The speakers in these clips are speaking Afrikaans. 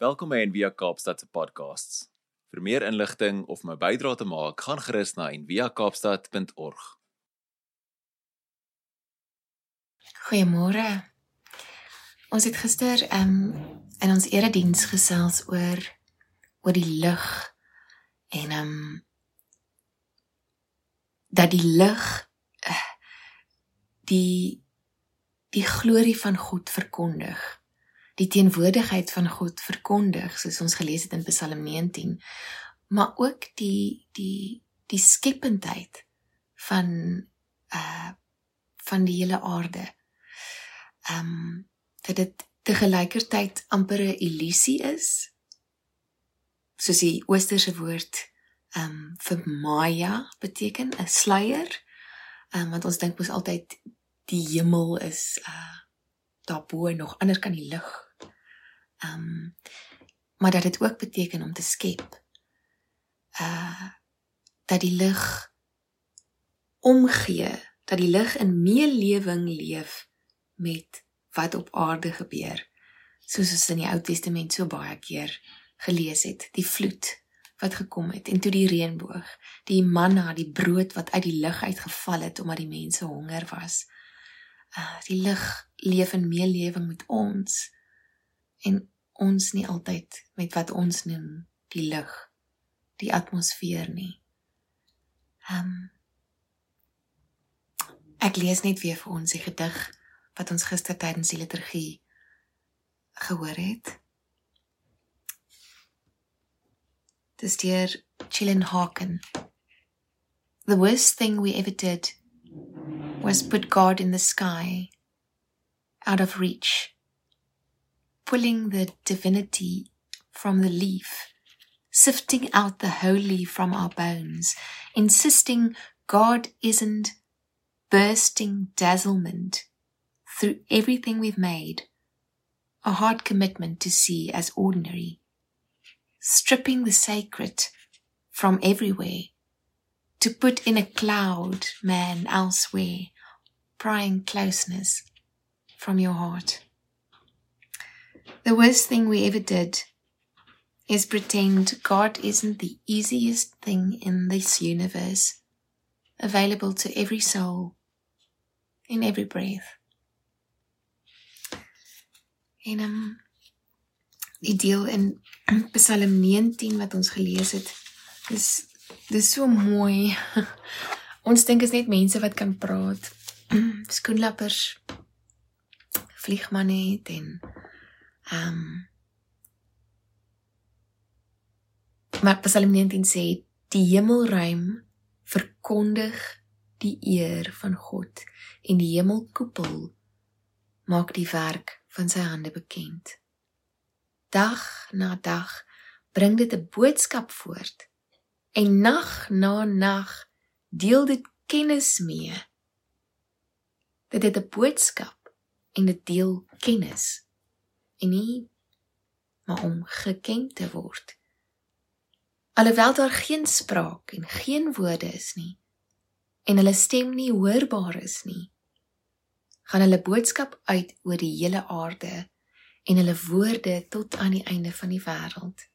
Welkom by Envia Kaapstad se podcasts. Vir meer inligting of my bydrae te maak, gaan gerus na enviakaapstad.org. Goeiemôre. Ons het gister um, in ons erediens gesels oor oor die lig en um, dat die lig uh, die die glorie van God verkondig. Die teenwoordigheid van God verkondig soos ons gelees het in Psalm 19. Maar ook die die die skependheid van uh van die hele aarde. Ehm um, dat dit te gelykertyd amper 'n illusie is. Soos die oosterse woord ehm um, vir Maya beteken 'n sluier. Ehm um, want ons dink mos altyd die hemel is uh daarbo nog anders kan die lig. Ehm um, maar dat dit ook beteken om te skep. Uh dat die lig omgee, dat die lig in meelewing leef met wat op aarde gebeur. Soos ons in die Ou Testament so baie keer gelees het, die vloed wat gekom het en toe die reënboog, die manna, die brood wat uit die lug uitgeval het omdat die mense honger was. Uh die lig leef in meelewing met ons en ons nie altyd met wat ons noem die lig, die atmosfeer nie. Um Ek lees net weer vir ons die gedig wat ons gister tydens die liturgie gehoor het. Dis deur Chillen Harkin. The worst thing we ever did was put God in the sky, out of reach, pulling the divinity from the leaf, sifting out the holy from our bones, insisting God isn't bursting dazzlement through everything we've made, a hard commitment to see as ordinary, stripping the sacred from everywhere. To put in a cloud man elsewhere, prying closeness from your heart. The worst thing we ever did is pretend God isn't the easiest thing in this universe, available to every soul, in every breath. En um, die deel in Psalm 19 wat ons gelees het, is Dis so mooi. Ons dink is net mense wat kan praat. Skoenlappers. Vliegmanne het en ehm um, Maar Psalm 19 sê die hemelruim verkondig die eer van God en die hemelkoepel maak die werk van sy hande bekend. Dag na dag bring dit 'n boodskap voort en nag na nag deel dit kennis mee. Dit het 'n boodskap en dit deel kennis en nie maar om geken te word. Alhoewel daar geen spraak en geen woorde is nie en hulle stem nie hoorbaar is nie, gaan hulle boodskap uit oor die hele aarde en hulle woorde tot aan die einde van die wêreld.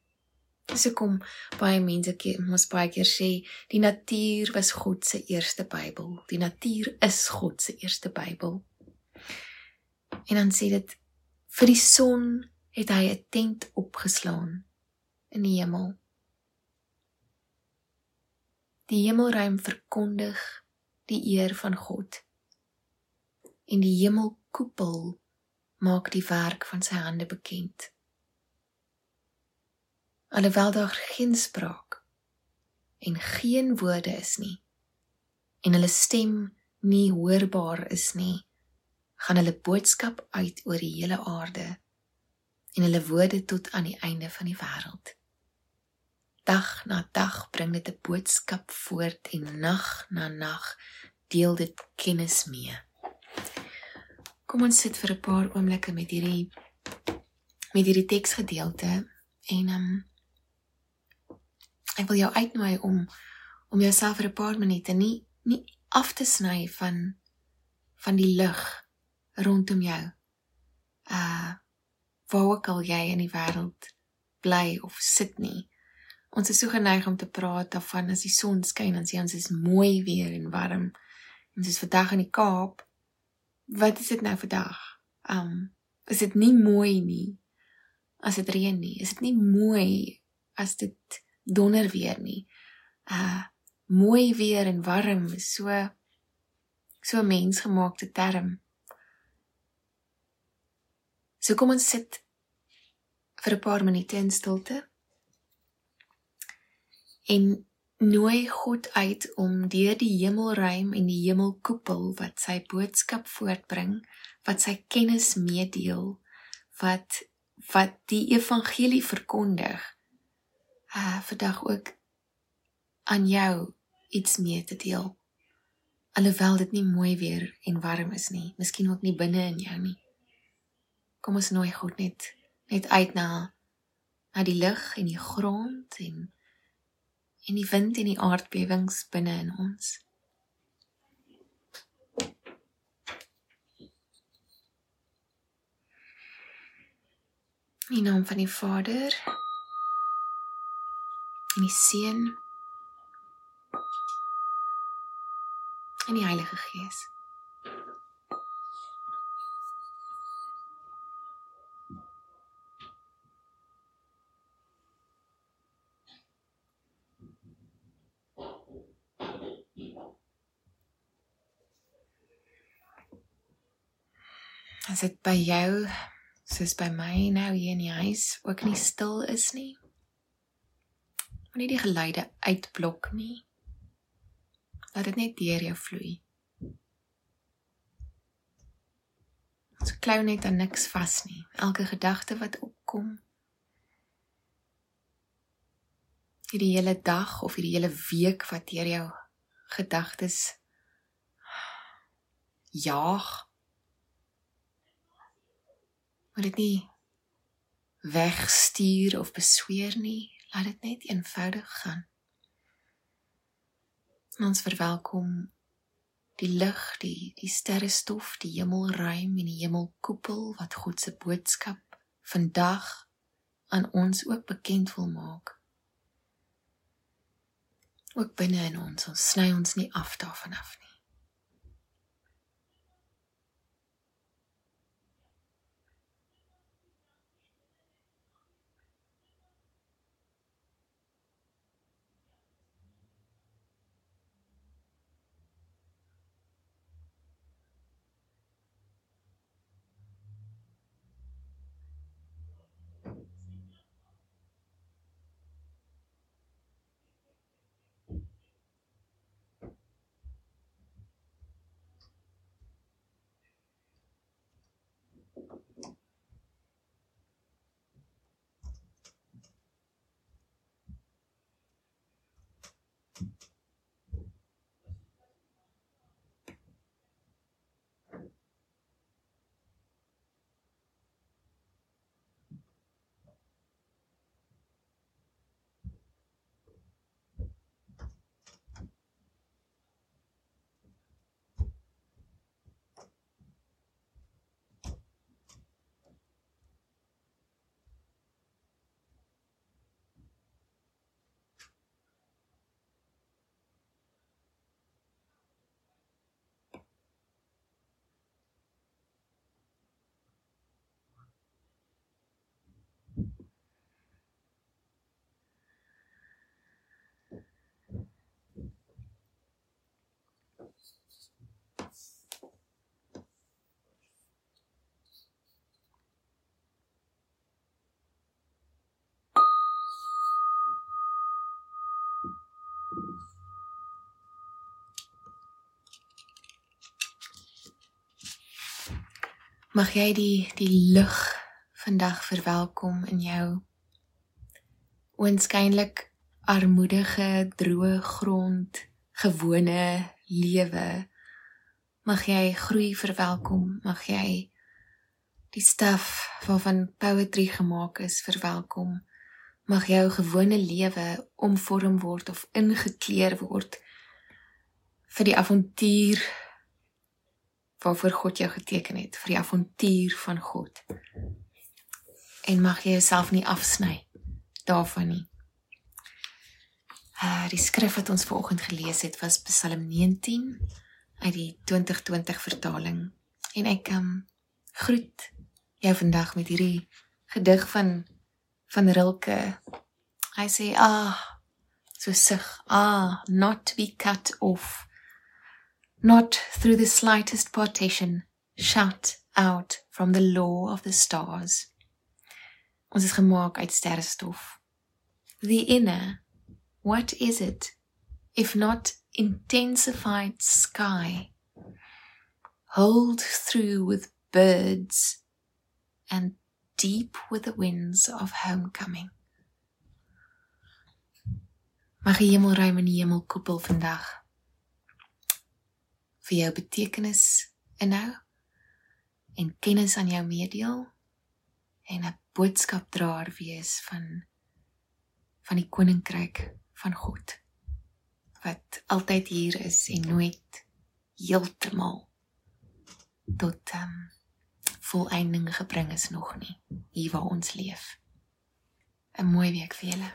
Dis hoekom baie mense mos baie keer sê die natuur was God se eerste Bybel. Die natuur is God se eerste Bybel. En dan sê dit vir die son het hy 'n tent opgeslaan in die hemel. Die hemelruim verkondig die eer van God. En die hemelkoepel maak die werk van sy hande bekend alhoewel daar geen spraak en geen woorde is nie en hulle stem nie hoorbaar is nie gaan hulle boodskap uit oor die hele aarde en hulle woorde tot aan die einde van die wêreld. Dag na dag bring dit 'n boodskap voort en nag na nag deel dit kennis mee. Kom ons sit vir 'n paar oomblikke met hierdie met hierdie teksgedeelte en um, ek wil jou uitnooi om om jouself vir 'n paar minute nie nie af te sny van van die lig rondom jou. Uh waar ook al jy in die wêreld bly of sit nie. Ons is so geneig om te praat daarvan as die son skyn en sê ons is mooi weer en warm. Ons is vandag in die Kaap. Wat is dit nou vandag? Um is dit nie mooi nie as dit reën nie? Is dit nie mooi as dit donder weer nie? Uh mooi weer en warm is so so mensgemaakte term. So kom ons sit vir 'n paar minute in stilte. En nooi God uit om deur die hemelruim en die hemelkoepel wat sy boodskap voortbring, wat sy kennis meedeel, wat wat die evangelie verkondig, uh vandag ook aan jou iets mee te deel. Alhoewel dit nie mooi weer en warm is nie, miskien ook nie binne in jou nie. Kom ons nooi God net net uit na na die lug en die grond en en die wind en die aardbewings binne in ons. In naam van die Vader en die Seun en die Heilige Gees. As dit by jou soos by my nou hier in die huis ook nie stil is nie. Moenie die geluide uitblok nie. Laat dit net deur jou vloei. Ons klou net aan niks vas nie. Elke gedagte wat opkom. Hierdie hele dag of hierdie hele week wat deur jou gedagtes jaag moet dit nie wegstuur of besweer nie. Laat dit net eenvoudig gaan. En ons verwelkom die lig, die die sterrestof, die hemelruim en die hemelkoepel wat God se boodskap vandag aan ons ook bekend wil maak. Ook binne in ons, ons sny ons nie af daarvan af nie. Mag jy die die lig vandag verwelkom in jou oënskynlik armoedige, droë grond, gewone lewe. Mag jy groei verwelkom, mag jy die staf waarvan poetry gemaak is verwelkom. Mag jou gewone lewe omvorm word of ingekleer word vir die avontuur waarvoor God jou geteken het vir die avontuur van God. En mag jy jouself nie afsny daarvan nie. Uh die skrif wat ons vanoggend gelees het was Psalm 19 uit die 2020 vertaling. En ek um groet jou vandag met hierdie gedig van van Rilke. Hy sê ah so sug ah not to be cut off not through the slightest partition shut out from the law of the stars. Ons is gemaak uit sterrestof. The inner, what is it if not intensified sky? Hold through with birds and deep with the winds of homecoming. Mag die hemelruim en die hemelkoepel vandag vir jou betekenis inhou en kennis aan jou meedeel en 'n boodskapdraer wees van van die koninkryk van God wat altyd hier is en nooit heeltemal tot um, volëinding gebring is nog nie hier waar ons leef. 'n Mooi week vir julle.